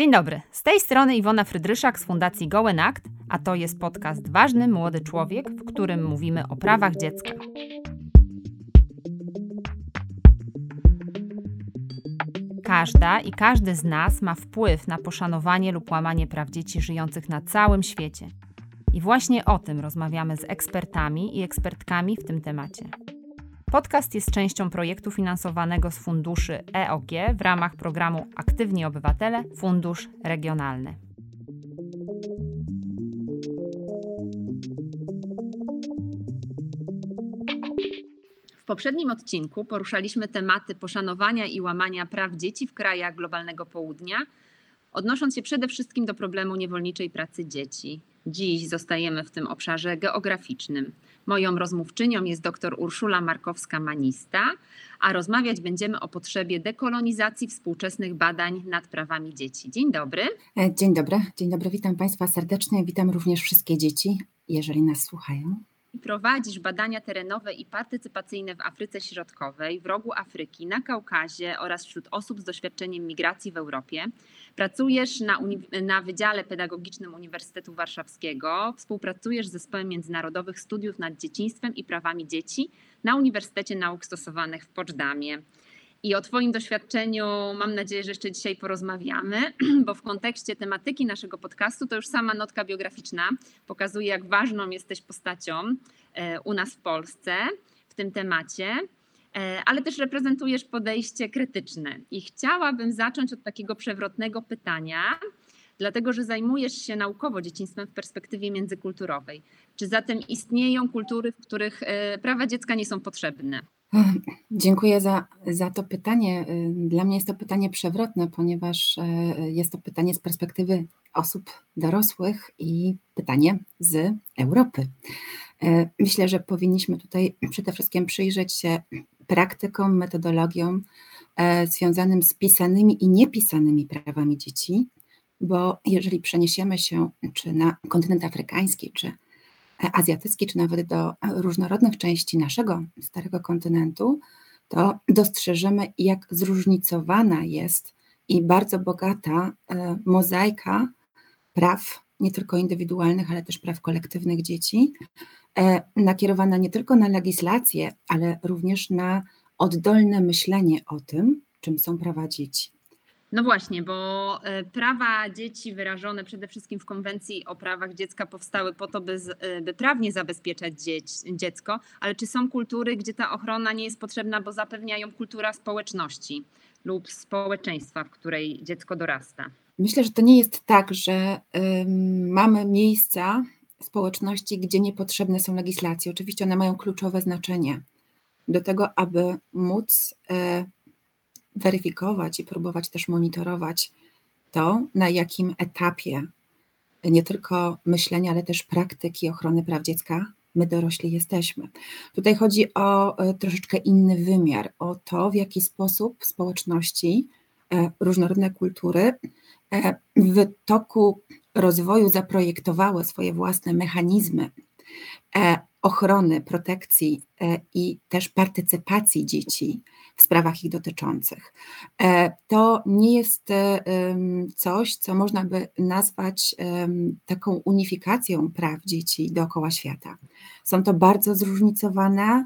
Dzień dobry, z tej strony Iwona Frydryszak z Fundacji Gołen a to jest podcast Ważny Młody Człowiek, w którym mówimy o prawach dziecka. Każda i każdy z nas ma wpływ na poszanowanie lub łamanie praw dzieci żyjących na całym świecie. I właśnie o tym rozmawiamy z ekspertami i ekspertkami w tym temacie. Podcast jest częścią projektu finansowanego z funduszy EOG w ramach programu Aktywni Obywatele Fundusz Regionalny. W poprzednim odcinku poruszaliśmy tematy poszanowania i łamania praw dzieci w krajach globalnego południa, odnosząc się przede wszystkim do problemu niewolniczej pracy dzieci. Dziś zostajemy w tym obszarze geograficznym. Moją rozmówczynią jest dr Urszula Markowska-Manista, a rozmawiać będziemy o potrzebie dekolonizacji współczesnych badań nad prawami dzieci. Dzień dobry. E, dzień dobry, dzień dobry, witam Państwa serdecznie, witam również wszystkie dzieci, jeżeli nas słuchają. Prowadzisz badania terenowe i partycypacyjne w Afryce Środkowej, w rogu Afryki, na Kaukazie oraz wśród osób z doświadczeniem migracji w Europie. Pracujesz na, na Wydziale Pedagogicznym Uniwersytetu Warszawskiego, współpracujesz z Zespołem Międzynarodowych Studiów nad Dzieciństwem i Prawami Dzieci na Uniwersytecie Nauk Stosowanych w Poczdamie. I o Twoim doświadczeniu mam nadzieję, że jeszcze dzisiaj porozmawiamy, bo w kontekście tematyki naszego podcastu to już sama notka biograficzna pokazuje, jak ważną jesteś postacią e, u nas w Polsce w tym temacie, ale też reprezentujesz podejście krytyczne. I chciałabym zacząć od takiego przewrotnego pytania, dlatego że zajmujesz się naukowo dzieciństwem w perspektywie międzykulturowej. Czy zatem istnieją kultury, w których e, prawa dziecka nie są potrzebne? Dziękuję za, za to pytanie. Dla mnie jest to pytanie przewrotne, ponieważ e, jest to pytanie z perspektywy osób dorosłych i pytanie z Europy. E, myślę, że powinniśmy tutaj przede wszystkim przyjrzeć się praktykom, metodologiom e, związanym z pisanymi i niepisanymi prawami dzieci, bo jeżeli przeniesiemy się czy na kontynent afrykański, czy azjatycki, czy nawet do różnorodnych części naszego starego kontynentu, to dostrzeżemy, jak zróżnicowana jest i bardzo bogata e, mozaika praw, nie tylko indywidualnych, ale też praw kolektywnych dzieci, e, nakierowana nie tylko na legislację, ale również na oddolne myślenie o tym, czym są prawa dzieci. No właśnie, bo e, prawa dzieci wyrażone przede wszystkim w konwencji o prawach dziecka powstały po to, by, e, by prawnie zabezpieczać dzieć, dziecko, ale czy są kultury, gdzie ta ochrona nie jest potrzebna, bo zapewniają kultura społeczności lub społeczeństwa, w której dziecko dorasta? Myślę, że to nie jest tak, że mamy miejsca, społeczności, gdzie niepotrzebne są legislacje. Oczywiście one mają kluczowe znaczenie do tego, aby móc y, weryfikować i próbować też monitorować to, na jakim etapie nie tylko myślenia, ale też praktyki ochrony praw dziecka my dorośli jesteśmy. Tutaj chodzi o e, troszeczkę inny wymiar, o to, w jaki sposób społeczności, e, różnorodne kultury e, w toku rozwoju zaprojektowały swoje własne mechanizmy ochrony, protekcji i też partycypacji dzieci w sprawach ich dotyczących. E, to nie jest e, coś, co można by nazwać taką unifikacją praw dzieci dookoła świata. Są to bardzo zróżnicowane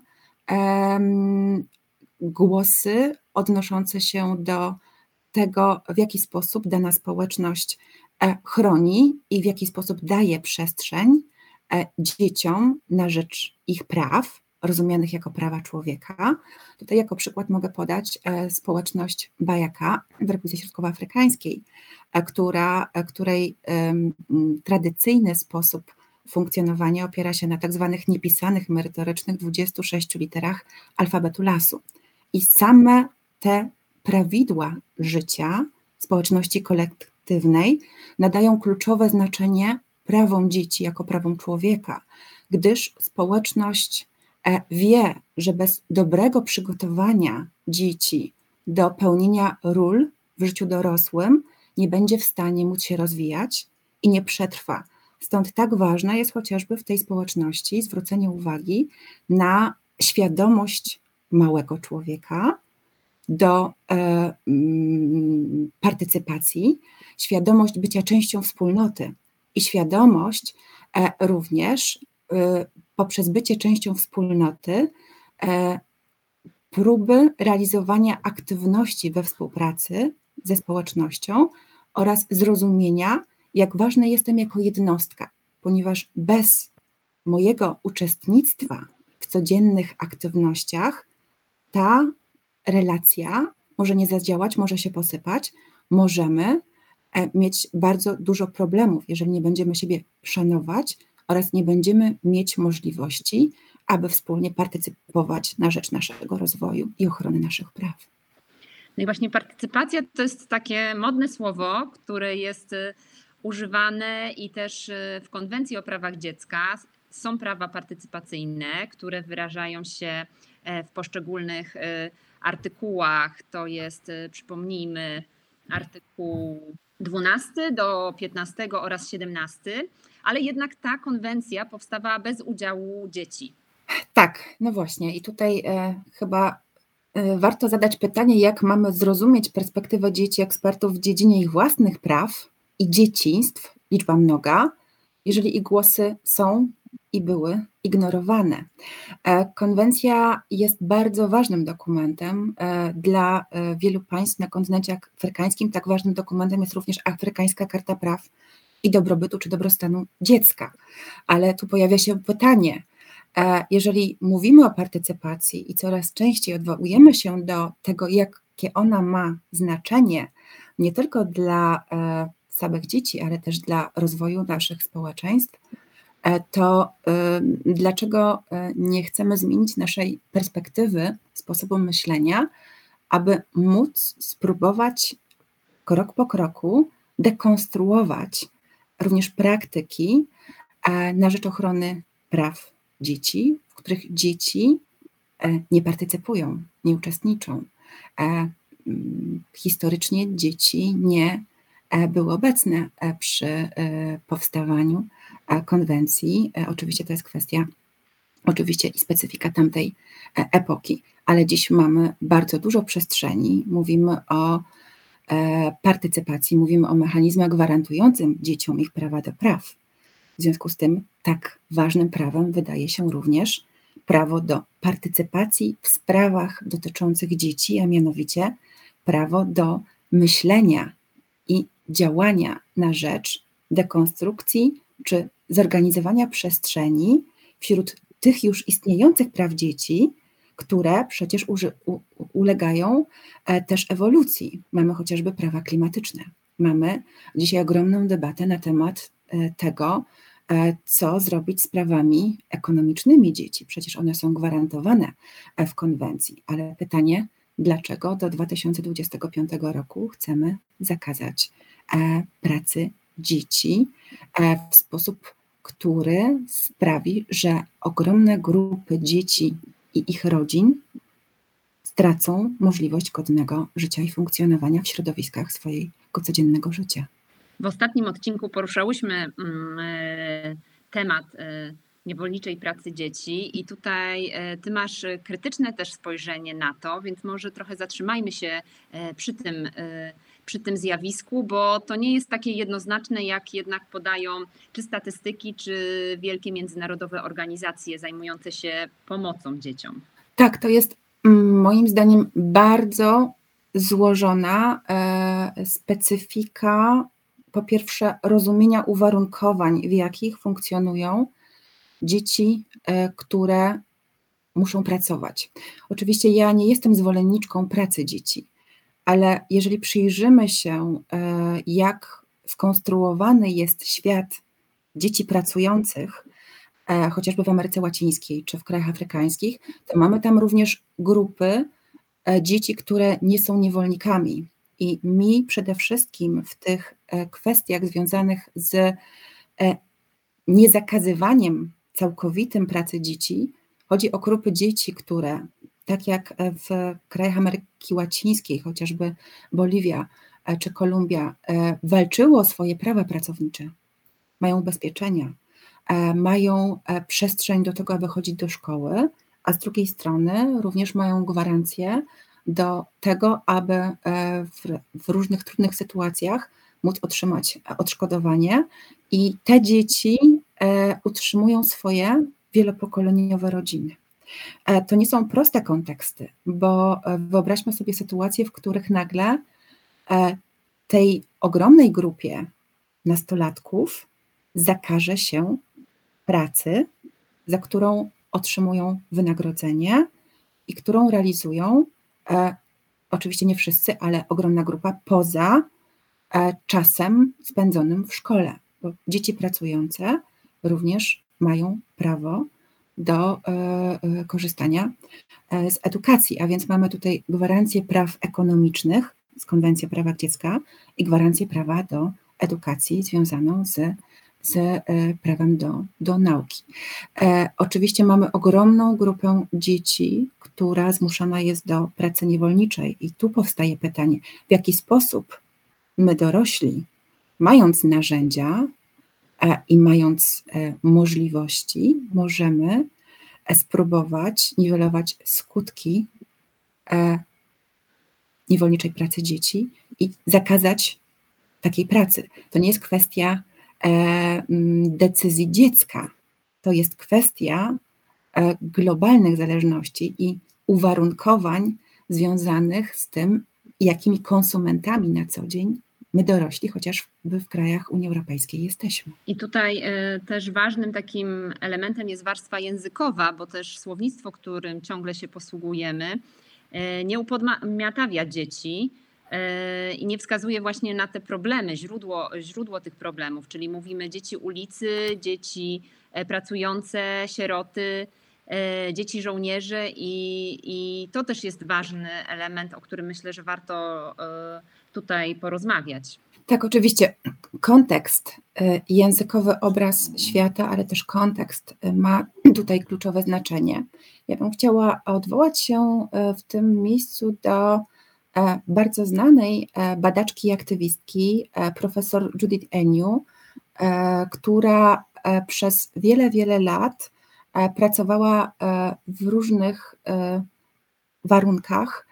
głosy odnoszące się do tego, w jaki sposób dana społeczność e, chroni i w jaki sposób daje przestrzeń dzieciom na rzecz ich praw, rozumianych jako prawa człowieka. Tutaj jako przykład mogę podać e, społeczność Bajaka w Republice Środkowoafrykańskiej, e, która, e, której tradycyjny sposób funkcjonowania opiera się na tak zwanych niepisanych merytorycznych 26 literach alfabetu lasu. I same te prawidła życia społeczności kolektywnej nadają kluczowe znaczenie prawom dzieci jako prawom człowieka, gdyż społeczność E, wie, że bez dobrego przygotowania dzieci do pełnienia ról w życiu dorosłym nie będzie w stanie móc się rozwijać i nie przetrwa. Stąd tak ważne jest chociażby w tej społeczności zwrócenie uwagi na świadomość małego człowieka do e, mm, partycypacji świadomość bycia częścią wspólnoty i świadomość również poprzez bycie częścią wspólnoty próby realizowania aktywności we współpracy ze społecznością oraz zrozumienia, jak ważna jestem jako jednostka, ponieważ bez mojego uczestnictwa w codziennych aktywnościach ta relacja może nie zadziałać, może się posypać, możemy e, mieć bardzo dużo problemów, jeżeli nie będziemy siebie szanować oraz nie będziemy mieć możliwości, aby wspólnie partycypować na rzecz naszego rozwoju i ochrony naszych praw. No i właśnie partycypacja to jest takie modne słowo, które jest y, używane i też y, w konwencji o prawach dziecka są prawa partycypacyjne, które wyrażają się e, w poszczególnych y, artykułach. To jest, przypomnijmy, artykuł 12 do 15 oraz 17, ale jednak ta konwencja powstawała bez udziału dzieci. Tak, no właśnie. I tutaj e, chyba e, warto zadać pytanie, jak mamy zrozumieć perspektywę dzieci ekspertów w dziedzinie ich własnych praw i dzieciństw, liczba mnoga, jeżeli ich głosy są i były ignorowane. E, konwencja jest bardzo ważnym dokumentem e, dla e, wielu państw na kontynencie afrykańskim. Tak ważnym dokumentem jest również Afrykańska Karta Praw i Dobrobytu czy Dobrostanu Dziecka. Ale tu pojawia się pytanie, jeżeli mówimy o partycypacji i coraz częściej odwołujemy się do tego, jakie ona ma znaczenie nie tylko dla samych dzieci, ale też dla rozwoju naszych społeczeństw, to dlaczego nie chcemy zmienić naszej perspektywy, sposobu myślenia, aby móc spróbować krok po kroku dekonstruować również praktyki na rzecz ochrony praw dzieci, w których dzieci e, nie partycypują, nie uczestniczą. E, mm, historycznie dzieci nie e, były obecne przy powstawaniu konwencji. Oczywiście to jest kwestia, oczywiście i specyfika tamtej epoki, ale dziś mamy bardzo dużo przestrzeni. Mówimy o partycypacji, mówimy o mechanizmach gwarantującym dzieciom ich prawa do praw. W związku z tym tak ważnym prawem wydaje się również prawo do partycypacji w sprawach dotyczących dzieci, a mianowicie prawo do myślenia i działania na rzecz dekonstrukcji czy zorganizowania przestrzeni wśród tych już istniejących praw dzieci, które przecież u, ulegają e, też ewolucji. Mamy chociażby prawa klimatyczne. Mamy dzisiaj ogromną debatę na temat e, tego, E, co zrobić z prawami ekonomicznymi dzieci. Przecież one są gwarantowane w konwencji, ale pytanie, dlaczego do 2025 roku chcemy zakazać pracy dzieci w sposób, który sprawi, że ogromne grupy dzieci i ich rodzin stracą możliwość godnego życia i funkcjonowania w środowiskach swojego codziennego życia. W ostatnim odcinku poruszałyśmy mm, e, temat e, niewolniczej pracy dzieci i tutaj e, ty masz krytyczne też spojrzenie na to, więc może trochę zatrzymajmy się przy tym, przy tym zjawisku, bo to nie jest takie jednoznaczne, jak jednak podają czy statystyki, czy wielkie międzynarodowe organizacje zajmujące się pomocą dzieciom. Tak, to jest mm, moim zdaniem bardzo złożona specyfika po pierwsze rozumienia uwarunkowań, w jakich funkcjonują dzieci, e, które muszą pracować. Oczywiście ja nie jestem zwolenniczką pracy dzieci, ale jeżeli przyjrzymy się, e, jak skonstruowany jest świat dzieci pracujących, e, chociażby w Ameryce Łacińskiej czy w krajach afrykańskich, to mamy tam również grupy dzieci, które nie są niewolnikami, i mi przede wszystkim w tych e, kwestiach związanych z e, niezakazywaniem całkowitym pracy dzieci, chodzi o grupy dzieci, które tak jak w krajach Ameryki Łacińskiej, chociażby Boliwia e, czy Kolumbia, walczyło o swoje prawa pracownicze, mają ubezpieczenia, mają przestrzeń do tego, aby chodzić do szkoły, a z drugiej strony również mają gwarancję do tego, aby e, w, w różnych trudnych sytuacjach móc otrzymać odszkodowanie. I te dzieci utrzymują swoje wielopokoleniowe rodziny. To nie są proste konteksty, bo wyobraźmy sobie sytuacje, w których nagle tej ogromnej grupie nastolatków zakaże się pracy, za którą otrzymują wynagrodzenie i którą realizują, e, oczywiście nie wszyscy, ale ogromna grupa poza e, czasem spędzonym w szkole, bo dzieci pracujące również mają prawo do e, e korzystania e, z edukacji, a więc mamy tutaj gwarancję praw ekonomicznych z Konwencji Prawa Dziecka i gwarancję prawa do edukacji związaną z, z prawem do, do nauki. Oczywiście mamy ogromną grupę dzieci, która zmuszona jest do pracy niewolniczej, i tu powstaje pytanie, w jaki sposób my dorośli, mając narzędzia i mając możliwości, możemy spróbować niwelować skutki niewolniczej pracy dzieci i zakazać takiej pracy. To nie jest kwestia e, decyzji dziecka, to jest kwestia e, globalnych zależności i uwarunkowań związanych z tym, jakimi konsumentami na co dzień my dorośli, chociaż w krajach Unii Europejskiej jesteśmy. I tutaj e, też ważnym takim elementem jest warstwa językowa, bo też słownictwo, którym ciągle się posługujemy, nie upodmiatawia dzieci, E, i nie wskazuje właśnie na te problemy, źródło, źródło tych problemów, czyli mówimy dzieci ulicy, dzieci e, pracujące, sieroty, e, dzieci żołnierzy i, i to też jest ważny element, o którym myślę, że warto tutaj porozmawiać. Tak, oczywiście. Kontekst, językowy obraz świata, ale też kontekst ma tutaj kluczowe znaczenie. Ja bym chciała odwołać się w tym miejscu do E, bardzo znanej e, badaczki i aktywistki, e, profesor Judith Eniu, która przez wiele, wiele lat pracowała w różnych warunkach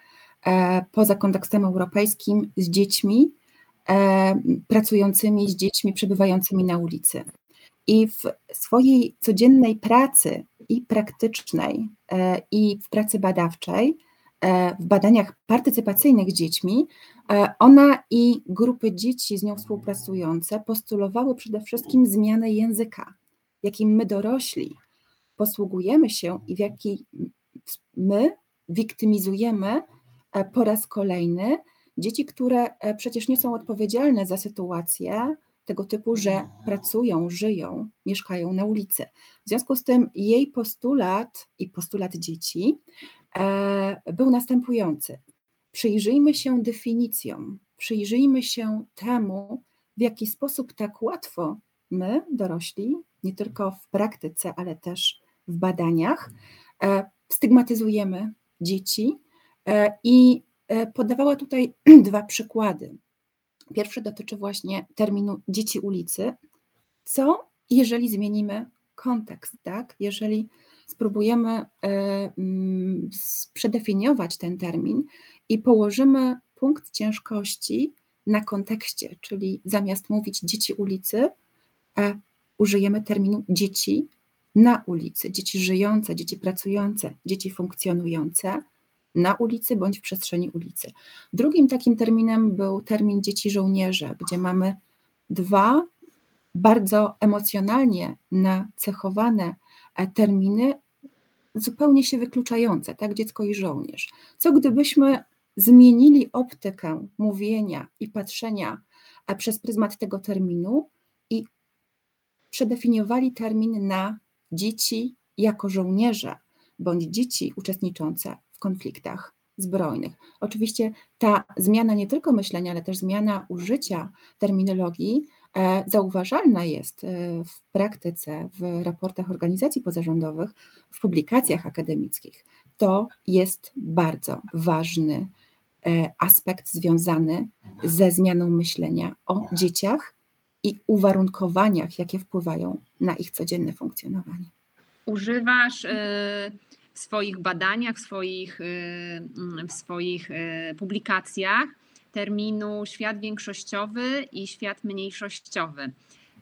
poza kontekstem europejskim z dziećmi, pracującymi z dziećmi przebywającymi na ulicy. I w swojej codziennej pracy i praktycznej, i w pracy badawczej, E, w badaniach partycypacyjnych z dziećmi, e, ona i grupy dzieci z nią współpracujące postulowały przede wszystkim zmianę języka, jakim my dorośli posługujemy się i w jaki my wiktymizujemy e, po raz kolejny dzieci, które przecież nie są odpowiedzialne za sytuację tego typu, że pracują, żyją, mieszkają na ulicy. W związku z tym jej postulat i postulat dzieci E, był następujący. Przyjrzyjmy się definicjom, przyjrzyjmy się temu, w jaki sposób tak łatwo my, dorośli, nie tylko w praktyce, ale też w badaniach, e, stygmatyzujemy dzieci e, i podawała tutaj dwa przykłady. Pierwszy dotyczy właśnie terminu dzieci ulicy. Co, jeżeli zmienimy kontekst, tak? Jeżeli spróbujemy e, mm, przedefiniować ten termin i położymy punkt ciężkości na kontekście, czyli zamiast mówić dzieci ulicy, e, użyjemy terminu dzieci na ulicy, dzieci żyjące, dzieci pracujące, dzieci funkcjonujące na ulicy bądź w przestrzeni ulicy. Drugim takim terminem był termin dzieci żołnierze, gdzie mamy dwa bardzo emocjonalnie nacechowane e, terminy zupełnie się wykluczające, tak, dziecko i żołnierz. Co gdybyśmy zmienili optykę mówienia i patrzenia e, przez pryzmat tego terminu i przedefiniowali termin na dzieci jako żołnierze bądź dzieci uczestniczące konfliktach zbrojnych. Oczywiście ta zmiana nie tylko myślenia, ale też zmiana użycia terminologii E, zauważalna jest e, w praktyce, w raportach organizacji pozarządowych, w publikacjach akademickich. To jest bardzo ważny e, aspekt związany ze zmianą myślenia o dzieciach i uwarunkowaniach, jakie wpływają na ich codzienne funkcjonowanie. Używasz w swoich badaniach, w swoich, w swoich publikacjach terminu świat większościowy i świat mniejszościowy.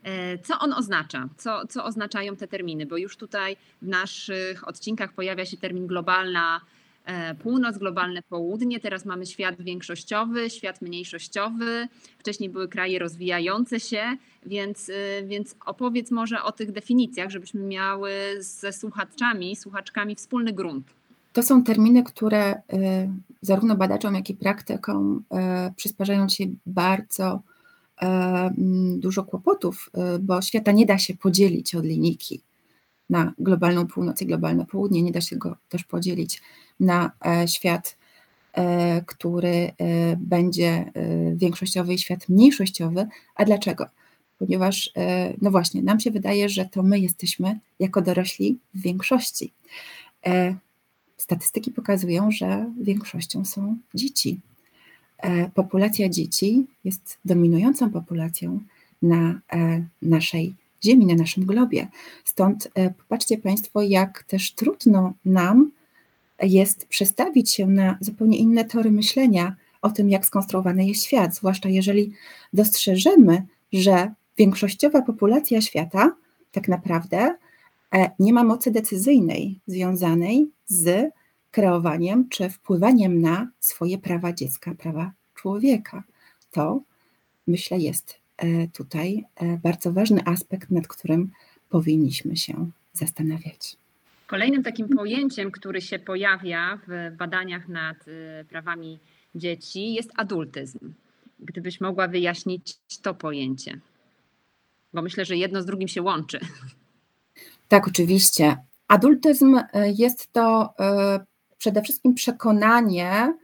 E, co on oznacza? Co, co oznaczają te terminy? Bo już tutaj w naszych odcinkach pojawia się termin globalna północ, globalne południe. Teraz mamy świat większościowy, świat mniejszościowy. Wcześniej były kraje rozwijające się, więc, e, więc opowiedz może o tych definicjach, żebyśmy miały ze słuchaczami, słuchaczkami wspólny grunt. To są terminy, które zarówno badaczom, jak i praktykom przysparzają się bardzo E, dużo kłopotów, e, bo świata nie da się podzielić od linijki na globalną północ i globalne południe, nie da się go też podzielić na e, świat, który będzie większościowy i świat mniejszościowy. A dlaczego? Ponieważ, no właśnie, nam się wydaje, że to my jesteśmy jako dorośli w większości. Statystyki pokazują, że większością są dzieci. E, populacja dzieci jest dominującą populacją na e, naszej Ziemi, na naszym globie. Stąd e, popatrzcie Państwo, jak też trudno nam jest przestawić się na zupełnie inne tory myślenia o tym, jak skonstruowany jest świat, zwłaszcza jeżeli dostrzeżemy, że większościowa populacja świata tak naprawdę nie ma mocy decyzyjnej związanej z kreowaniem czy wpływaniem na swoje prawa dziecka, prawa człowieka. To myślę jest e, tutaj e, bardzo ważny aspekt, nad którym powinniśmy się zastanawiać. Kolejnym takim pojęciem, który się pojawia w badaniach nad e, prawami dzieci, jest adultyzm. Gdybyś mogła wyjaśnić to pojęcie, bo myślę, że jedno z drugim się łączy. Tak, oczywiście. Adultyzm jest to przede wszystkim przekonanie, e,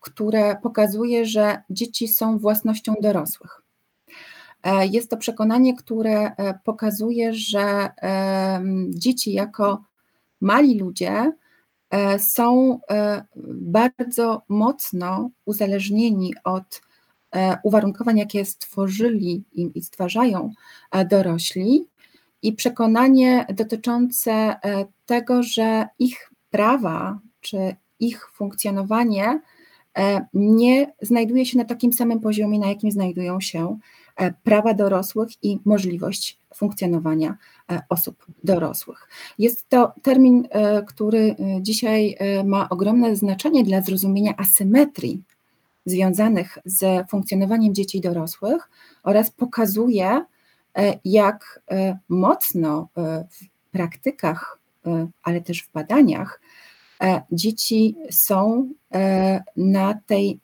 które pokazuje, że dzieci są własnością dorosłych. E, jest to przekonanie, które e, pokazuje, że dzieci jako mali ludzie są bardzo mocno uzależnieni od uwarunkowań, jakie stworzyli i stwarzają dorośli, i przekonanie dotyczące tego, że ich prawa czy ich funkcjonowanie e, nie znajduje się na takim samym poziomie, na jakim znajdują się e, prawa dorosłych i możliwość funkcjonowania e, osób dorosłych. Jest to termin, który dzisiaj ma ogromne znaczenie dla zrozumienia asymetrii związanych z funkcjonowaniem dzieci i dorosłych oraz pokazuje, jak mocno w praktykach ale też w badaniach, dzieci są e, na tej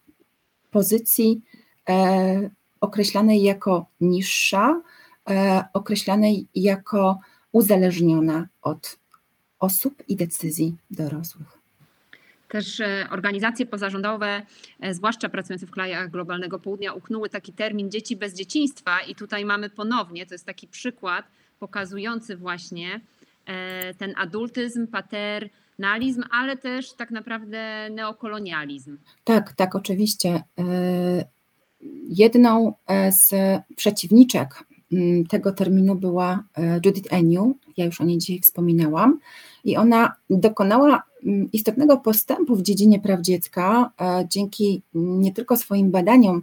pozycji e, określanej jako niższa, określanej jako uzależniona od osób i decyzji dorosłych. Też organizacje pozarządowe, zwłaszcza pracujące w krajach globalnego południa, uknęły taki termin dzieci bez dzieciństwa, i tutaj mamy ponownie, to jest taki przykład pokazujący właśnie, E, ten adultyzm, paternalizm, ale też tak naprawdę neokolonializm. Tak, tak, oczywiście. E, jedną e, z przeciwniczek mm, tego terminu była Judith Eniu, ja już o niej dzisiaj wspominałam, i ona dokonała mm, istotnego postępu w dziedzinie praw dziecka dzięki nie tylko swoim badaniom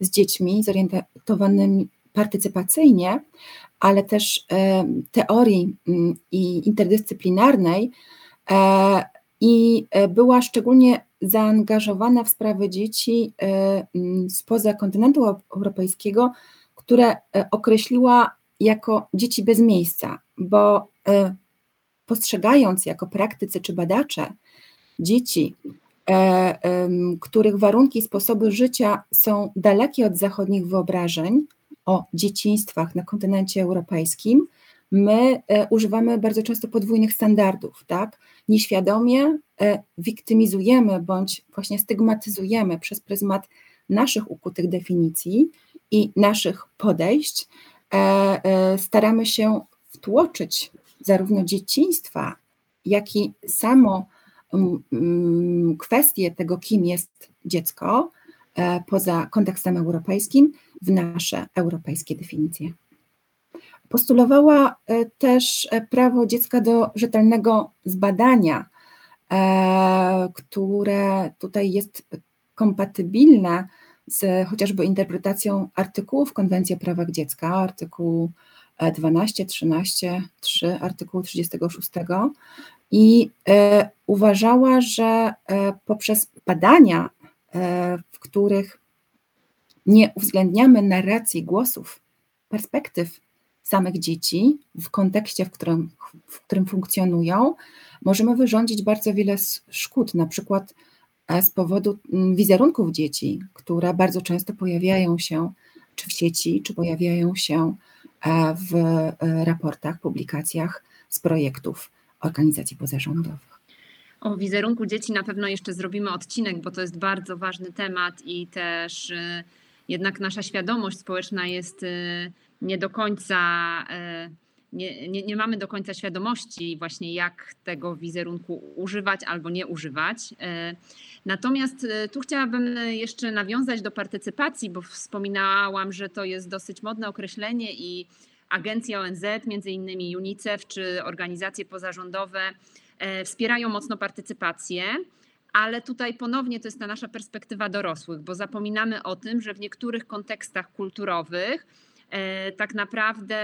z dziećmi zorientowanymi partycypacyjnie, ale też e, teorii mm, i interdyscyplinarnej e, i e, była szczególnie zaangażowana w sprawy dzieci mm, spoza kontynentu europejskiego, które określiła jako dzieci bez miejsca, bo postrzegając jako praktycy czy badacze dzieci, których warunki i sposoby życia są dalekie od zachodnich wyobrażeń, o dzieciństwach na kontynencie europejskim, my e, używamy bardzo często podwójnych standardów, tak? Nieświadomie e, wiktymizujemy bądź właśnie stygmatyzujemy przez pryzmat naszych ukutych definicji i naszych podejść. E, staramy się wtłoczyć zarówno dzieciństwa, jak i samo kwestię tego, kim jest dziecko, poza kontekstem europejskim, w nasze europejskie definicje. Postulowała e, też e, prawo dziecka do rzetelnego zbadania, e, które tutaj jest kompatybilne z chociażby interpretacją artykułów Konwencji o prawach dziecka, artykułu 12, 13, 3, artykułu 36 i uważała, że poprzez badania, w których nie uwzględniamy narracji głosów, perspektyw samych dzieci w kontekście, w którym, w którym funkcjonują, możemy wyrządzić bardzo wiele szkód, na przykład z powodu mm, wizerunków dzieci, które bardzo często pojawiają się czy w sieci, czy pojawiają się w raportach, publikacjach z projektów organizacji pozarządowych. O wizerunku dzieci na pewno jeszcze zrobimy odcinek, bo to jest bardzo ważny temat i też jednak nasza świadomość społeczna jest nie do końca, y, nie, nie, nie mamy do końca świadomości właśnie jak tego wizerunku używać albo nie używać. Natomiast tu chciałabym jeszcze nawiązać do partycypacji, bo wspominałam, że to jest dosyć modne określenie i agencje ONZ, między innymi UNICEF czy organizacje pozarządowe e, wspierają mocno partycypację. Ale tutaj ponownie to jest ta nasza perspektywa dorosłych, bo zapominamy o tym, że w niektórych kontekstach kulturowych e, tak naprawdę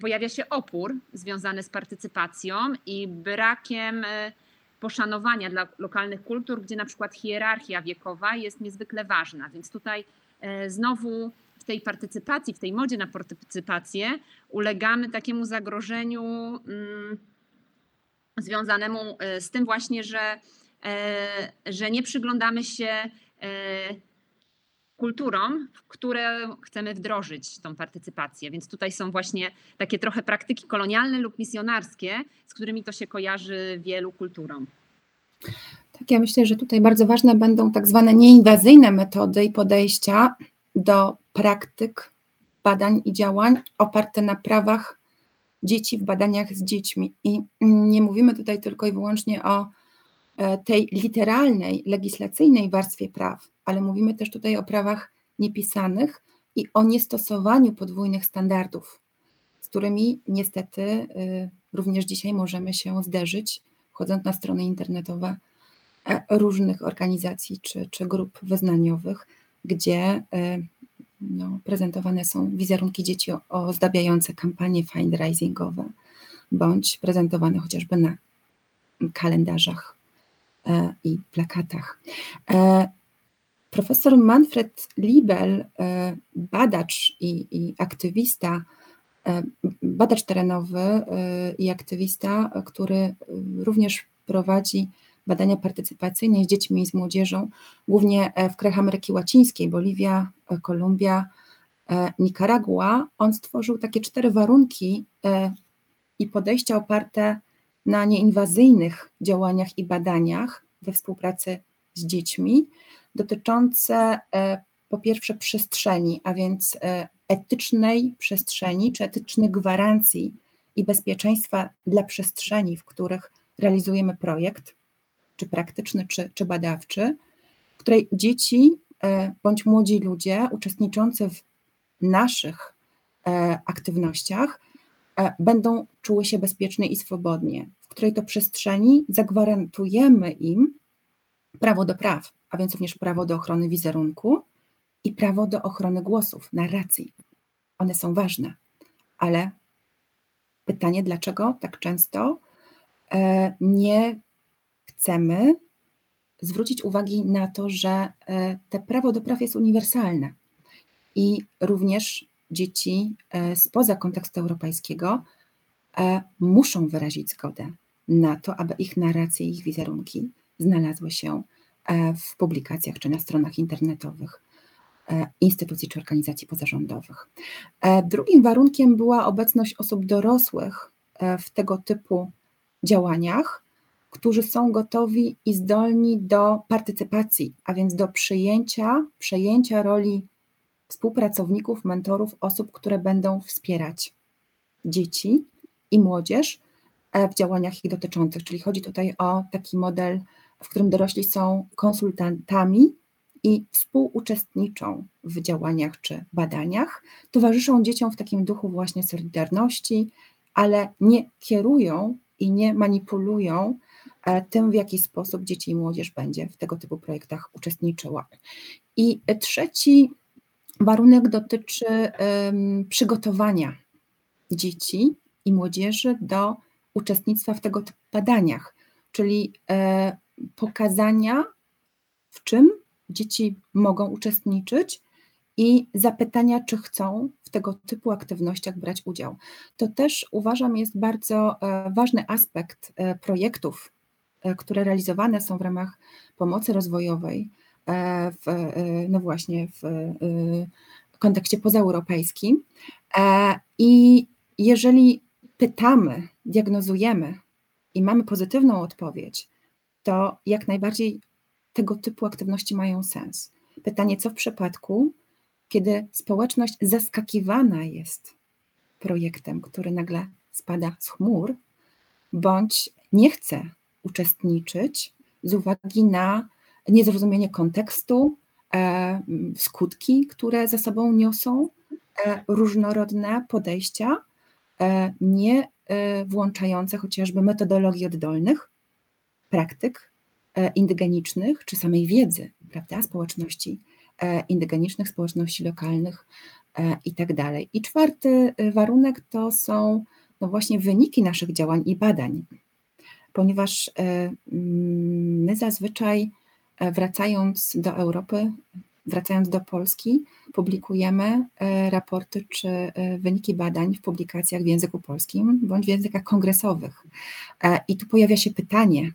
pojawia się opór związany z partycypacją i brakiem e, poszanowania dla lokalnych kultur, gdzie na przykład hierarchia wiekowa jest niezwykle ważna. Więc tutaj znowu w tej partycypacji, w tej modzie na partycypację ulegamy takiemu zagrożeniu mm, związanemu e, z tym właśnie, że, e, że nie przyglądamy się e, kulturom, w które chcemy wdrożyć tą partycypację. Więc tutaj są właśnie takie trochę praktyki kolonialne lub misjonarskie, z którymi to się kojarzy wielu kulturom. Tak, ja myślę, że tutaj bardzo ważne będą tak zwane nieinwazyjne metody i podejścia do praktyk, badań i działań oparte na prawach dzieci w badaniach z dziećmi. I nie mówimy tutaj tylko i wyłącznie o tej literalnej, legislacyjnej warstwie praw, ale mówimy też tutaj o prawach niepisanych i o niestosowaniu podwójnych standardów, z którymi niestety e, również dzisiaj możemy się zderzyć, wchodząc na strony internetowe e, różnych organizacji czy, czy grup wyznaniowych, gdzie no, prezentowane są wizerunki dzieci ozdabiające kampanie fundraisingowe, bądź prezentowane chociażby na kalendarzach. e, i plakatach. E, profesor Manfred Liebel, e, badacz i, i aktywista, badacz terenowy i aktywista, który również prowadzi badania partycypacyjne z dziećmi i z młodzieżą, głównie e, w krajach Ameryki Łacińskiej, Boliwia, e, Kolumbia, e, Nikaragua. On stworzył takie cztery warunki i podejścia oparte na nieinwazyjnych działaniach i badaniach we współpracy z dziećmi, dotyczące po pierwsze przestrzeni, a więc etycznej przestrzeni, czy etycznych gwarancji i bezpieczeństwa dla przestrzeni, w których realizujemy projekt czy praktyczny, czy, czy badawczy, w której dzieci e, bądź młodzi ludzie uczestniczący w naszych e, aktywnościach e, będą czuły się bezpiecznie i swobodnie, w której to przestrzeni zagwarantujemy im prawo do praw, a więc również prawo do ochrony wizerunku i prawo do ochrony głosów, narracji. One są ważne, ale pytanie, dlaczego tak często nie chcemy zwrócić uwagi na to, że e, te prawo do praw jest uniwersalne i również dzieci e, spoza kontekstu europejskiego e, muszą wyrazić zgodę na to, aby ich narracje, ich wizerunki znalazły się w publikacjach czy na stronach internetowych instytucji czy organizacji pozarządowych. Drugim warunkiem była obecność osób dorosłych w tego typu działaniach, którzy są gotowi i zdolni do partycypacji, a więc do przyjęcia, przejęcia roli współpracowników, mentorów, osób, które będą wspierać dzieci i młodzież e, w działaniach ich dotyczących. Czyli chodzi tutaj o taki model, w którym dorośli są konsultantami i współuczestniczą w działaniach czy badaniach, towarzyszą dzieciom w takim duchu właśnie solidarności, ale nie kierują i nie manipulują tym w jaki sposób dzieci i młodzież będzie w tego typu projektach uczestniczyła. I trzeci warunek dotyczy przygotowania dzieci i młodzieży do uczestnictwa w tego typu badaniach, czyli e, pokazania, w czym dzieci mogą uczestniczyć i zapytania, czy chcą w tego typu aktywnościach brać udział. To też uważam jest bardzo e, ważny aspekt e, projektów, które realizowane są w ramach pomocy rozwojowej, w, no właśnie w kontekście pozaeuropejskim. I jeżeli pytamy, diagnozujemy i mamy pozytywną odpowiedź, to jak najbardziej tego typu aktywności mają sens. Pytanie, co w przypadku, kiedy społeczność zaskakiwana jest projektem, który nagle spada z chmur, bądź nie chce uczestniczyć z uwagi na niezrozumienie kontekstu, e, skutki, które za sobą niosą e, różnorodne podejścia, e, nie włączające chociażby metodologii oddolnych, praktyk indygenicznych czy samej wiedzy prawda, społeczności indygenicznych, społeczności lokalnych i tak dalej. I czwarty warunek to są no właśnie wyniki naszych działań i badań, ponieważ mm, my zazwyczaj wracając do Europy, wracając do Polski, publikujemy raporty czy wyniki badań w publikacjach w języku polskim bądź w językach kongresowych. I tu pojawia się pytanie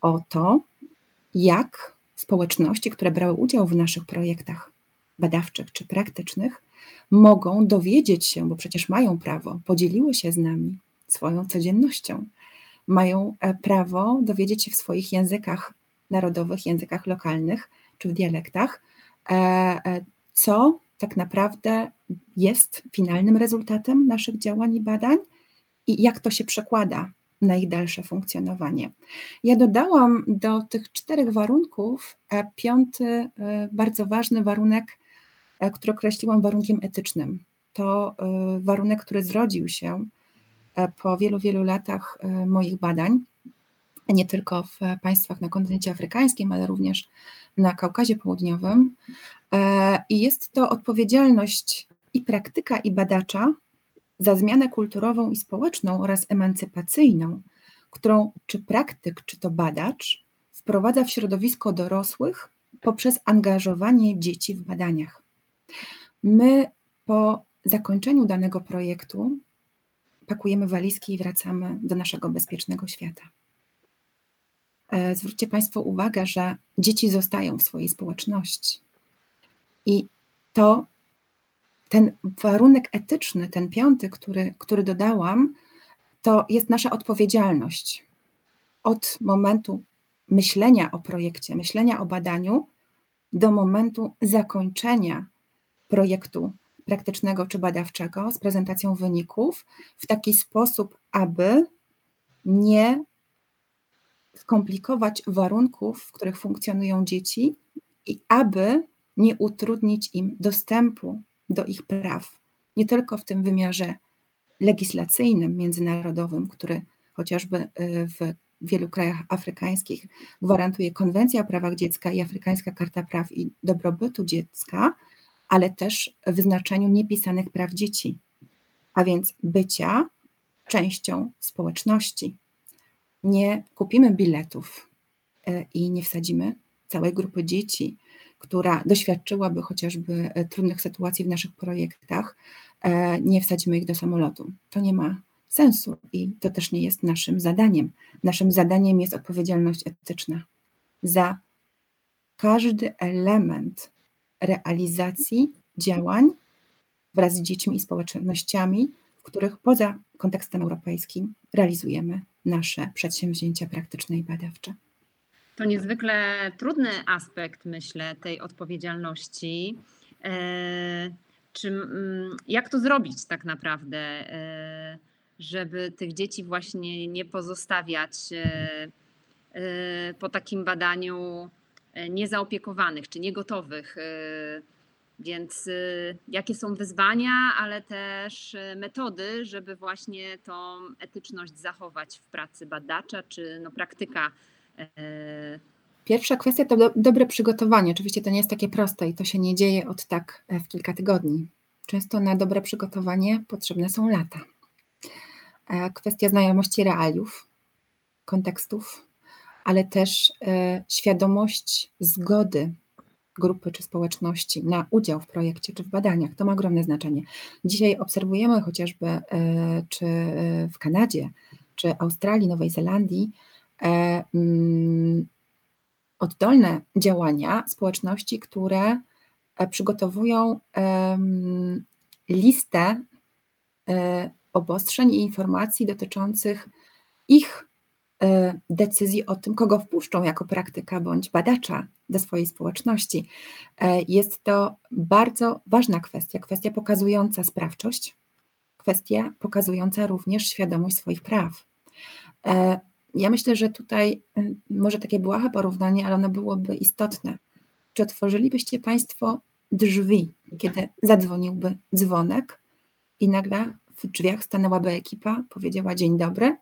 o to, jak społeczności, które brały udział w naszych projektach badawczych czy praktycznych, mogą dowiedzieć się, bo przecież mają prawo, podzieliły się z nami swoją codziennością, mają e, prawo dowiedzieć się w swoich językach narodowych, językach lokalnych czy w dialektach, e, e, co tak naprawdę jest finalnym rezultatem naszych działań i badań i jak to się przekłada na ich dalsze funkcjonowanie. Ja dodałam do tych czterech warunków e, piąty bardzo ważny warunek, który określiłam warunkiem etycznym. To warunek, który zrodził się po wielu, wielu latach moich badań, nie tylko w państwach na kontynencie afrykańskim, ale również na Kaukazie Południowym. I jest to odpowiedzialność i praktyka, i badacza za zmianę kulturową i społeczną oraz emancypacyjną, którą czy praktyk, czy to badacz wprowadza w środowisko dorosłych poprzez angażowanie dzieci w badaniach. My po zakończeniu danego projektu pakujemy walizki i wracamy do naszego bezpiecznego świata. E, zwróćcie Państwo uwagę, że dzieci zostają w swojej społeczności. I to ten warunek etyczny, ten piąty, który, który dodałam, to jest nasza odpowiedzialność. Od momentu myślenia o projekcie, myślenia o badaniu, do momentu zakończenia projektu praktycznego czy badawczego z prezentacją wyników w taki sposób, aby nie skomplikować warunków, w których funkcjonują dzieci i aby nie utrudnić im dostępu do ich praw, nie tylko w tym wymiarze legislacyjnym, międzynarodowym, który chociażby y, w wielu krajach afrykańskich gwarantuje Konwencja o prawach dziecka i Afrykańska Karta Praw i Dobrobytu Dziecka, ale też w znaczeniu niepisanych praw dzieci, a więc bycia częścią społeczności. Nie kupimy biletów y, i nie wsadzimy całej grupy dzieci która doświadczyłaby chociażby e, trudnych sytuacji w naszych projektach, e, nie wsadzimy ich do samolotu. To nie ma sensu i to też nie jest naszym zadaniem. Naszym zadaniem jest odpowiedzialność etyczna za każdy element realizacji działań wraz z dziećmi i społecznościami, w których poza kontekstem europejskim realizujemy nasze przedsięwzięcia praktyczne i badawcze. To niezwykle trudny aspekt, myślę, tej odpowiedzialności. E, czy, jak to zrobić tak naprawdę, e, żeby tych dzieci właśnie nie pozostawiać e, po takim badaniu niezaopiekowanych czy niegotowych Więc y, jakie są wyzwania, ale też y, metody, żeby właśnie tą etyczność zachować w pracy badacza czy no, praktyka? E, Pierwsza kwestia to do, dobre przygotowanie. Oczywiście to nie jest takie proste i to się nie dzieje od tak e, w kilka tygodni. Często na dobre przygotowanie potrzebne są lata. E, kwestia znajomości realiów, kontekstów, ale też świadomość zgody grupy czy społeczności na udział w projekcie czy w badaniach. To ma ogromne znaczenie. Dzisiaj obserwujemy chociażby e, czy e, w Kanadzie, czy Australii, Nowej Zelandii e, mm, oddolne działania społeczności, które przygotowują listę obostrzeń i informacji dotyczących ich decyzji o tym, kogo wpuszczą jako praktyka bądź badacza do swojej społeczności. E, jest to bardzo ważna kwestia, kwestia pokazująca sprawczość, kwestia pokazująca również świadomość swoich praw. E, ja myślę, że tutaj y, może takie błahe porównanie, ale ono byłoby istotne. Czy otworzylibyście Państwo drzwi, kiedy zadzwoniłby dzwonek i nagle w drzwiach stanęłaby ekipa, powiedziała dzień dobry,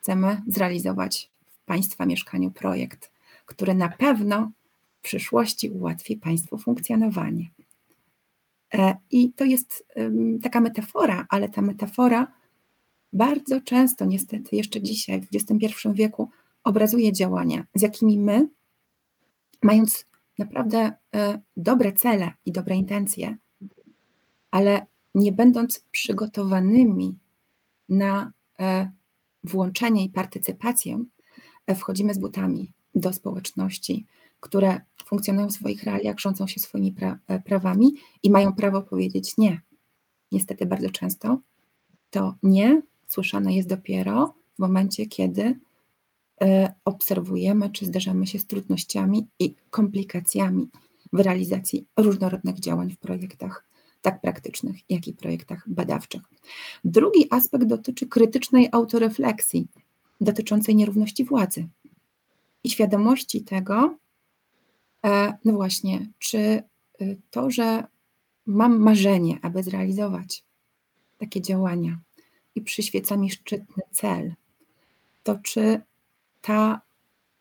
chcemy zrealizować w Państwa mieszkaniu projekt, który na pewno w przyszłości ułatwi Państwu funkcjonowanie. E, I to jest taka metafora, ale ta metafora bardzo często, niestety, jeszcze dzisiaj, w XXI wieku, obrazuje działania, z jakimi my, mając naprawdę e, dobre cele i dobre intencje, ale nie będąc przygotowanymi na e, włączenie i partycypację, e, wchodzimy z butami do społeczności, które funkcjonują w swoich realiach, rządzą się swoimi pra e, prawami i mają prawo powiedzieć nie. Niestety bardzo często to nie słyszane jest dopiero w momencie, kiedy e, obserwujemy czy zderzamy się z trudnościami i komplikacjami w realizacji różnorodnych działań w projektach tak praktycznych, jak i projektach badawczych. Drugi aspekt dotyczy krytycznej autorefleksji dotyczącej nierówności władzy i świadomości tego, e, no właśnie, czy e, to, że mam marzenie, aby zrealizować takie działania i przyświeca mi szczytny cel, to czy ta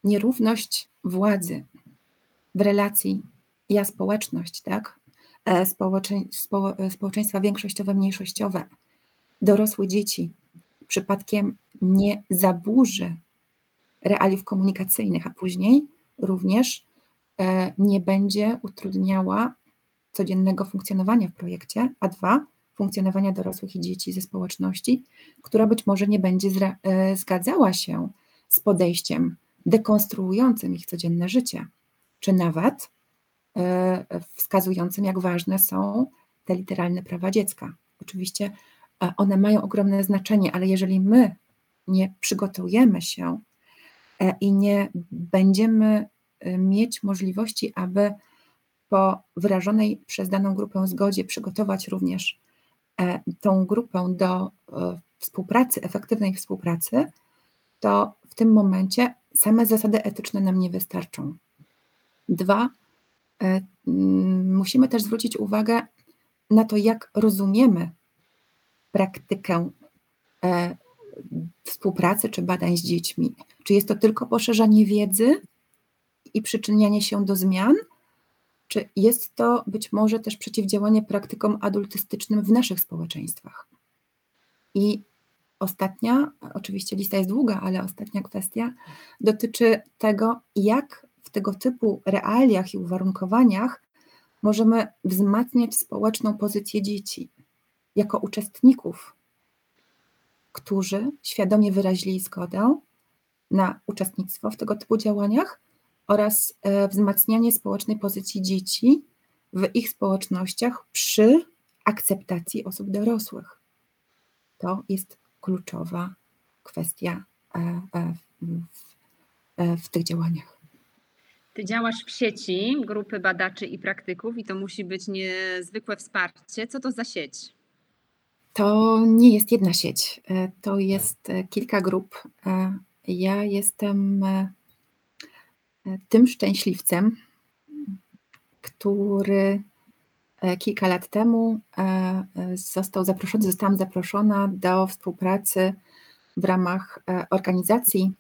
nierówność władzy w relacji ja społeczność, tak, E, e, społeczeństwa większościowe, mniejszościowe, dorosłe dzieci przypadkiem nie zaburzy realiów komunikacyjnych, a później również e, nie będzie utrudniała codziennego funkcjonowania w projekcie, a dwa, funkcjonowania dorosłych i dzieci ze społeczności, która być może nie będzie zgadzała się z podejściem dekonstruującym ich codzienne życie, czy nawet wskazującym, jak ważne są te literalne prawa dziecka. Oczywiście e, one mają ogromne znaczenie, ale jeżeli my nie przygotujemy się e, i nie będziemy mieć możliwości, aby po wyrażonej przez daną grupę zgodzie przygotować również tą grupę do współpracy, efektywnej współpracy, to w tym momencie same zasady etyczne nam nie wystarczą. Dwa, E, musimy też zwrócić uwagę na to, jak rozumiemy praktykę e, współpracy czy badań z dziećmi. Czy jest to tylko poszerzanie wiedzy i przyczynianie się do zmian, czy jest to być może też przeciwdziałanie praktykom adultystycznym w naszych społeczeństwach? I ostatnia, oczywiście lista jest długa, ale ostatnia kwestia dotyczy tego, jak w tego typu realiach i uwarunkowaniach możemy wzmacniać społeczną pozycję dzieci jako uczestników, którzy świadomie wyrazili zgodę na uczestnictwo w tego typu działaniach oraz e, wzmacnianie społecznej pozycji dzieci w ich społecznościach przy akceptacji osób dorosłych. To jest kluczowa kwestia e, e, w, w tych działaniach. Ty działasz w sieci grupy badaczy i praktyków i to musi być niezwykłe wsparcie. Co to za sieć? To nie jest jedna sieć, e, to jest e, kilka grup. E, ja jestem tym szczęśliwcem, który kilka lat temu został zaproszony, zostałam zaproszona do współpracy w ramach organizacji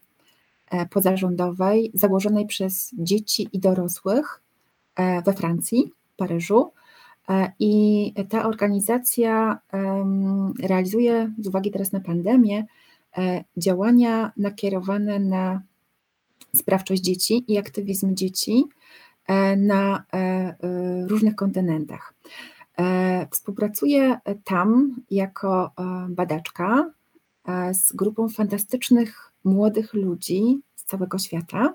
pozarządowej założonej przez dzieci i dorosłych we Francji, Paryżu. I ta organizacja realizuje, z uwagi teraz na pandemię, działania nakierowane na sprawczość dzieci i aktywizm dzieci e, na e, e, różnych kontynentach. Współpracuję tam jako badaczka z grupą fantastycznych młodych ludzi z całego świata.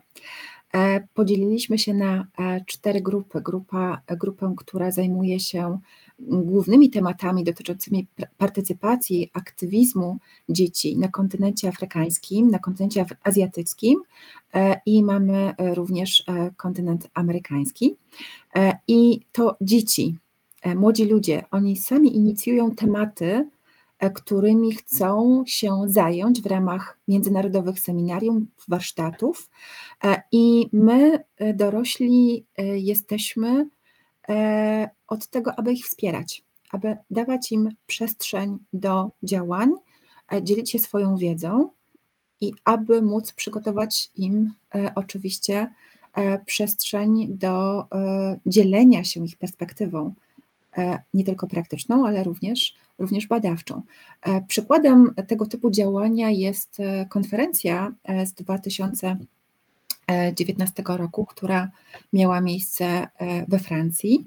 Podzieliliśmy się na cztery grupy. Grupa, grupę, która zajmuje się głównymi tematami dotyczącymi partycypacji, aktywizmu dzieci na kontynencie afrykańskim, na kontynencie azjatyckim e, i mamy e, również e, kontynent amerykański. I to dzieci, młodzi ludzie, oni sami inicjują tematy, którymi chcą się zająć w ramach międzynarodowych seminarium, warsztatów. I my, dorośli, jesteśmy E, od tego, aby ich wspierać, aby dawać im przestrzeń do działań, e, dzielić się swoją wiedzą i aby móc przygotować im e, oczywiście przestrzeń do dzielenia się ich perspektywą, nie tylko praktyczną, ale również, również badawczą. Przykładem tego typu działania jest konferencja z 2000 2019 roku, która miała miejsce e, we Francji,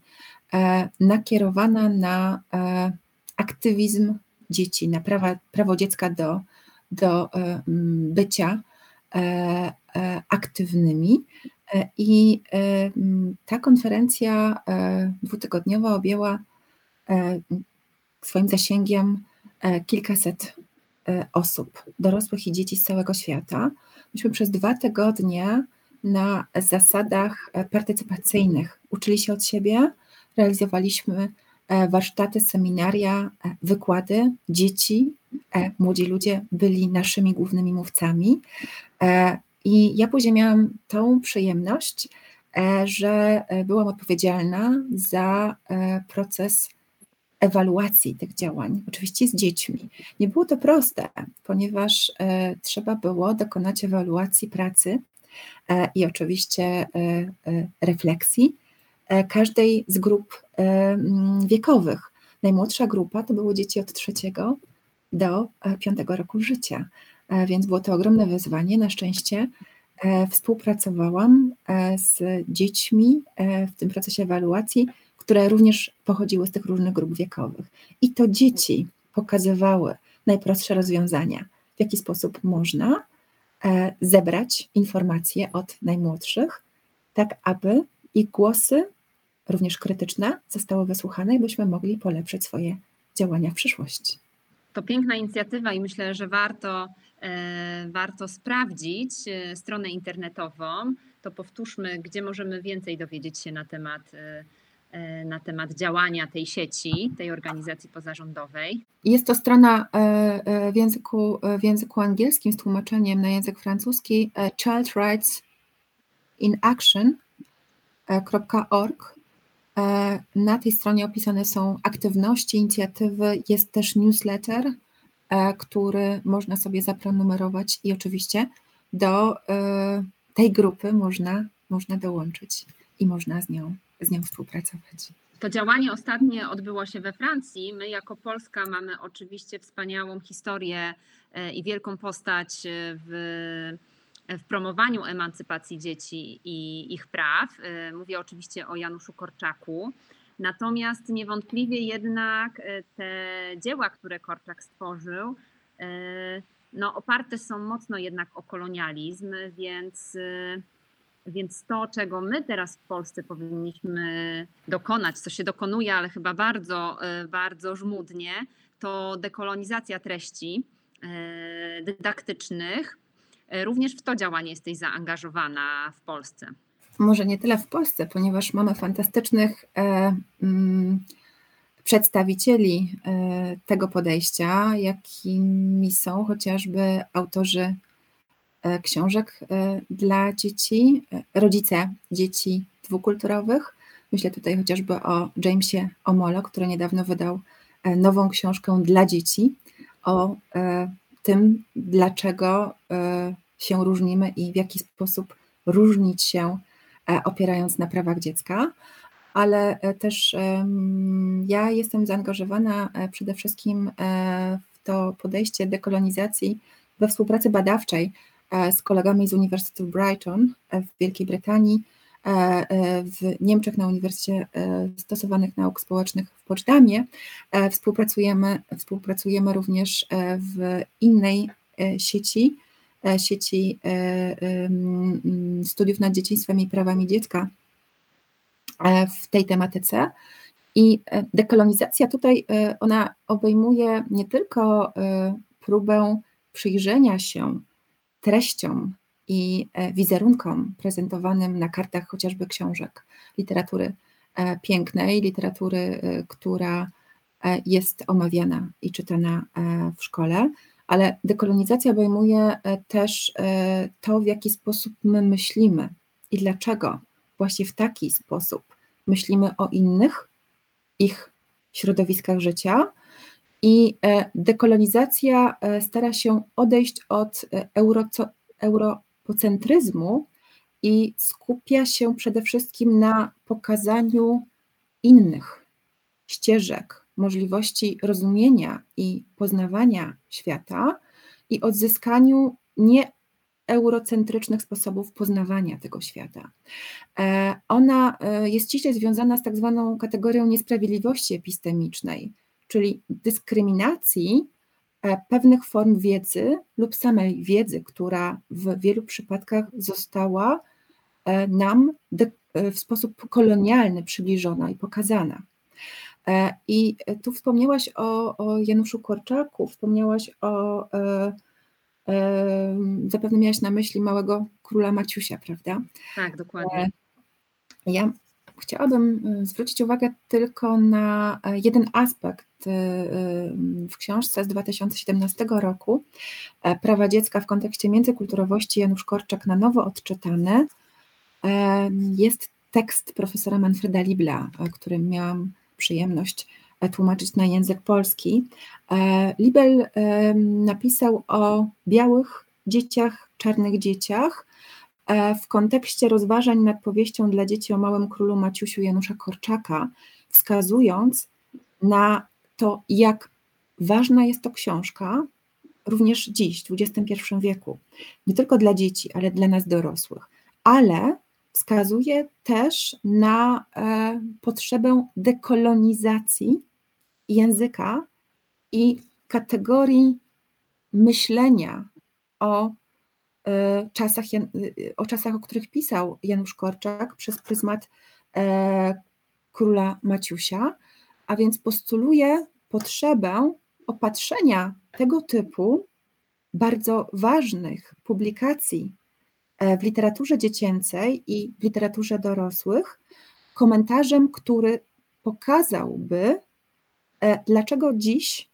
e, nakierowana na e, aktywizm dzieci, na prawa, prawo dziecka do, do bycia aktywnymi. I ta konferencja dwutygodniowa objęła swoim zasięgiem kilkaset osób, dorosłych i dzieci z całego świata. Myśmy przez dwa tygodnie na zasadach e, partycypacyjnych uczyli się od siebie, realizowaliśmy e, warsztaty, seminaria, e, wykłady. Dzieci, młodzi ludzie byli naszymi głównymi mówcami. I ja później miałam tą przyjemność, że byłam odpowiedzialna za proces ewaluacji tych działań, oczywiście z dziećmi. Nie było to proste, ponieważ e, trzeba było dokonać ewaluacji pracy e, i oczywiście e, refleksji każdej z grup wiekowych. Najmłodsza grupa to były dzieci od trzeciego do piątego roku życia, więc było to ogromne wyzwanie. Na szczęście współpracowałam z dziećmi w tym procesie ewaluacji które również pochodziły z tych różnych grup wiekowych. I to dzieci pokazywały najprostsze rozwiązania, w jaki sposób można e, zebrać informacje od najmłodszych, tak aby ich głosy, również krytyczne, zostały wysłuchane i byśmy mogli polepszyć swoje działania w przyszłości. To piękna inicjatywa i myślę, że warto, e, warto sprawdzić e, stronę internetową. To powtórzmy, gdzie możemy więcej dowiedzieć się na temat E, na temat działania tej sieci, tej organizacji pozarządowej. Jest to strona e, e, w języku, w języku angielskim z tłumaczeniem na język francuski Child Rights in Action.org. Na tej stronie opisane są aktywności, inicjatywy, jest też newsletter, który można sobie zaprenumerować i oczywiście do tej grupy można, można dołączyć i można z nią z nią współpracować. To działanie ostatnie odbyło się we Francji. My jako Polska mamy oczywiście wspaniałą historię e, i wielką postać w, w promowaniu emancypacji dzieci i ich praw. E, mówię oczywiście o Januszu Korczaku. Natomiast niewątpliwie jednak e, te dzieła, które Korczak stworzył, no, oparte są mocno jednak o kolonializm, więc więc to, czego my teraz w Polsce powinniśmy dokonać, co się dokonuje, ale chyba bardzo, e, bardzo żmudnie, to dekolonizacja treści e, dydaktycznych. E, również w to działanie jesteś zaangażowana w Polsce. Może nie tyle w Polsce, ponieważ mamy fantastycznych e, mm, przedstawicieli e, tego podejścia, jakimi są chociażby autorzy E, książek dla dzieci, rodzice dzieci dwukulturowych, Myślę tutaj chociażby o Jamesie Omolo, który niedawno wydał nową książkę dla dzieci o tym, dlaczego się różnimy i w jaki sposób różnić się, opierając na prawach dziecka ale e, też ja jestem zaangażowana e, przede wszystkim e, w to podejście dekolonizacji we współpracy badawczej z kolegami z Uniwersytetu Brighton w Wielkiej Brytanii, w Niemczech na Uniwersytecie Stosowanych Nauk Społecznych w Poczdamie. Współpracujemy, współpracujemy również w innej sieci, sieci studiów nad dzieciństwem i prawami dziecka E, w tej tematyce. I e, dekolonizacja tutaj e, ona obejmuje nie tylko próbę przyjrzenia się treściom i wizerunkom prezentowanym na kartach chociażby książek literatury pięknej, literatury, która jest omawiana i czytana w szkole, ale dekolonizacja obejmuje też to, w jaki sposób my myślimy i dlaczego właśnie w taki sposób myślimy o innych, ich środowiskach życia. I e, dekolonizacja e, stara się odejść od e, euro, europocentryzmu i skupia się przede wszystkim na pokazaniu innych ścieżek, możliwości rozumienia i poznawania świata i odzyskaniu nie eurocentrycznych sposobów poznawania tego świata. E, ona e, jest ściśle związana z tak zwaną kategorią niesprawiedliwości epistemicznej, czyli dyskryminacji e, pewnych form wiedzy lub samej wiedzy, która w wielu przypadkach została nam w sposób kolonialny przybliżona i pokazana. I tu wspomniałaś o, o Januszu Korczaku, wspomniałaś o Zapewne miałaś na myśli małego króla Maciusia, prawda? Tak, dokładnie. Ja chciałabym e, zwrócić uwagę tylko na e, jeden aspekt e, w książce z 2017 roku Prawa dziecka w kontekście międzykulturowości Janusz Korczak na nowo odczytany. Jest tekst profesora Manfreda Libla, którym miałam przyjemność tłumaczyć na język polski. E, Libel napisał o białych dzieciach, czarnych dzieciach e, w kontekście rozważań nad powieścią dla dzieci o małym królu Maciusiu Janusza Korczaka, wskazując na to, jak ważna jest to książka również dziś, w XXI wieku. Nie tylko dla dzieci, ale dla nas dorosłych. Ale wskazuje też na e, potrzebę dekolonizacji języka i kategorii myślenia o e, czasach, o czasach, o których pisał Janusz Korczak przez pryzmat e, króla Maciusia, a więc postuluje potrzebę opatrzenia tego typu bardzo ważnych publikacji w literaturze dziecięcej i w literaturze dorosłych komentarzem, który pokazałby E, dlaczego dziś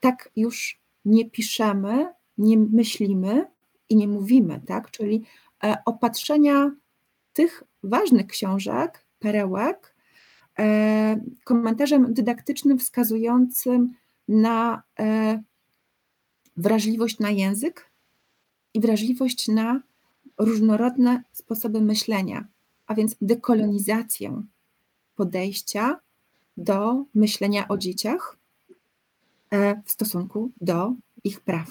tak już nie piszemy, nie myślimy i nie mówimy, tak? Czyli e, opatrzenia tych ważnych książek, perełek, e, komentarzem dydaktycznym wskazującym na wrażliwość na język i wrażliwość na różnorodne sposoby myślenia, a więc dekolonizację podejścia do myślenia o dzieciach e, w stosunku do ich praw.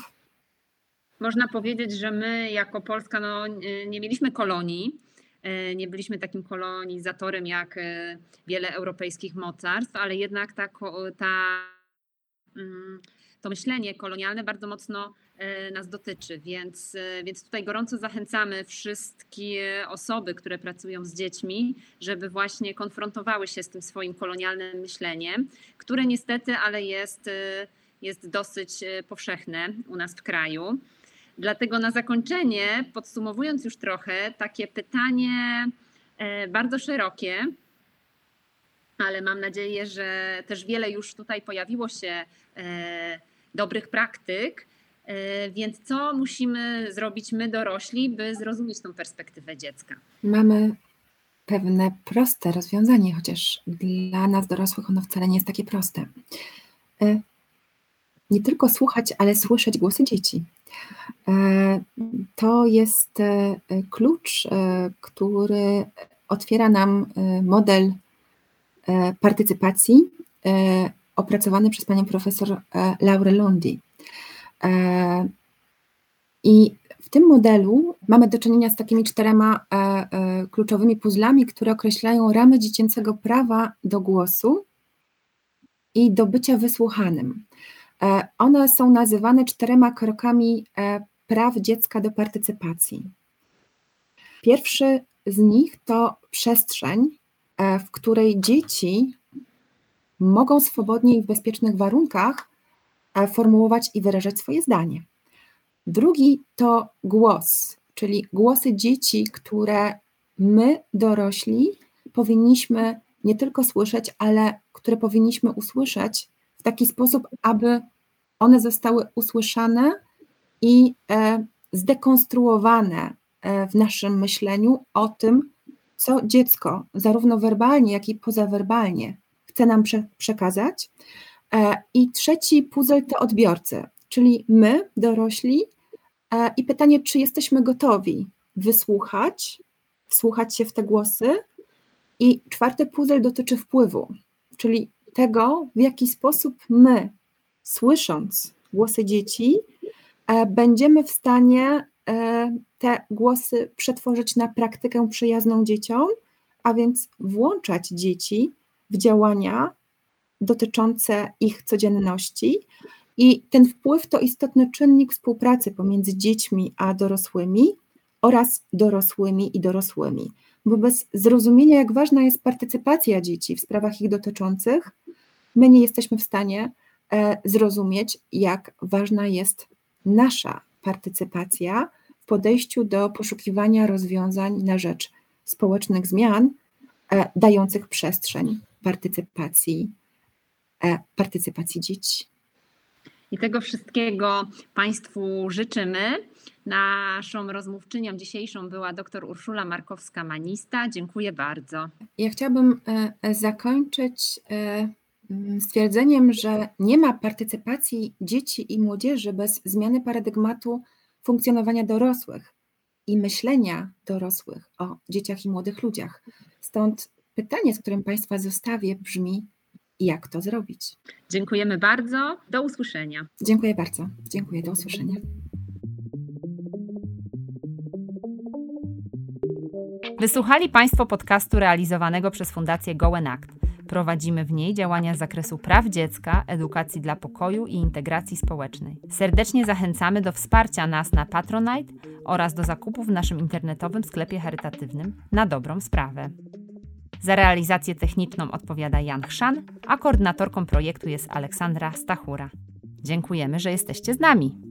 Można powiedzieć, że my jako Polska no, nie mieliśmy kolonii, e, nie byliśmy takim kolonizatorem jak e, wiele europejskich mocarstw, ale jednak ta, ta mm, to myślenie kolonialne bardzo mocno e, nas dotyczy, więc, e, więc tutaj gorąco zachęcamy wszystkie osoby, które pracują z dziećmi, żeby właśnie konfrontowały się z tym swoim kolonialnym myśleniem, które niestety, ale jest, e, jest dosyć powszechne u nas w kraju. Dlatego na zakończenie, podsumowując już trochę, takie pytanie bardzo szerokie, ale mam nadzieję, że też wiele już tutaj pojawiło się dobrych praktyk. E, więc co musimy zrobić my dorośli, by zrozumieć tą perspektywę dziecka? Mamy pewne proste rozwiązanie, chociaż dla nas dorosłych ono wcale nie jest takie proste. E, nie tylko słuchać, ale słyszeć głosy dzieci. E, to jest klucz, który otwiera nam model partycypacji opracowany przez panią profesor Laurę Londi. I w tym modelu mamy do czynienia z takimi czterema e, e, kluczowymi puzzlami, które określają ramy dziecięcego prawa do głosu i do bycia wysłuchanym. E, one są nazywane czterema krokami praw dziecka do partycypacji. Pierwszy z nich to przestrzeń, w której dzieci mogą swobodnie i w bezpiecznych warunkach formułować i wyrażać swoje zdanie. Drugi to głos, czyli głosy dzieci, które my, dorośli, powinniśmy nie tylko słyszeć, ale które powinniśmy usłyszeć w taki sposób, aby one zostały usłyszane i e, zdekonstruowane e, w naszym myśleniu o tym, co dziecko, zarówno werbalnie, jak i pozawerbalnie, chce nam prze przekazać. E, I trzeci puzzle to odbiorcy, czyli my, dorośli, E, I pytanie, czy jesteśmy gotowi wysłuchać, wsłuchać się w te głosy? I czwarty puzzle dotyczy wpływu, czyli tego, w jaki sposób my, słysząc głosy dzieci, e, będziemy w stanie te głosy przetworzyć na praktykę przyjazną dzieciom, a więc włączać dzieci w działania dotyczące ich codzienności, i ten wpływ to istotny czynnik współpracy pomiędzy dziećmi a dorosłymi oraz dorosłymi i dorosłymi. Bo bez zrozumienia, jak ważna jest partycypacja dzieci w sprawach ich dotyczących, my nie jesteśmy w stanie e, zrozumieć, jak ważna jest nasza partycypacja w podejściu do poszukiwania rozwiązań na rzecz społecznych zmian, e, dających przestrzeń partycypacji, e, partycypacji dzieci. I tego wszystkiego Państwu życzymy. Naszą rozmówczynią dzisiejszą była dr Urszula Markowska-Manista. Dziękuję bardzo. Ja chciałabym e, e, zakończyć e, stwierdzeniem, że nie ma partycypacji dzieci i młodzieży bez zmiany paradygmatu funkcjonowania dorosłych i myślenia dorosłych o dzieciach i młodych ludziach. Stąd pytanie, z którym Państwa zostawię, brzmi: jak to zrobić. Dziękujemy bardzo. Do usłyszenia. Dziękuję bardzo. Dziękuję. Do usłyszenia. Wysłuchali Państwo podcastu realizowanego przez Fundację Goen Act. Prowadzimy w niej działania z zakresu praw dziecka, edukacji dla pokoju i integracji społecznej. Serdecznie zachęcamy do wsparcia nas na Patronite oraz do zakupów w naszym internetowym sklepie charytatywnym na dobrą sprawę. Za realizację techniczną odpowiada Jan Chrzan, a koordynatorką projektu jest Aleksandra Stachura. Dziękujemy, że jesteście z nami.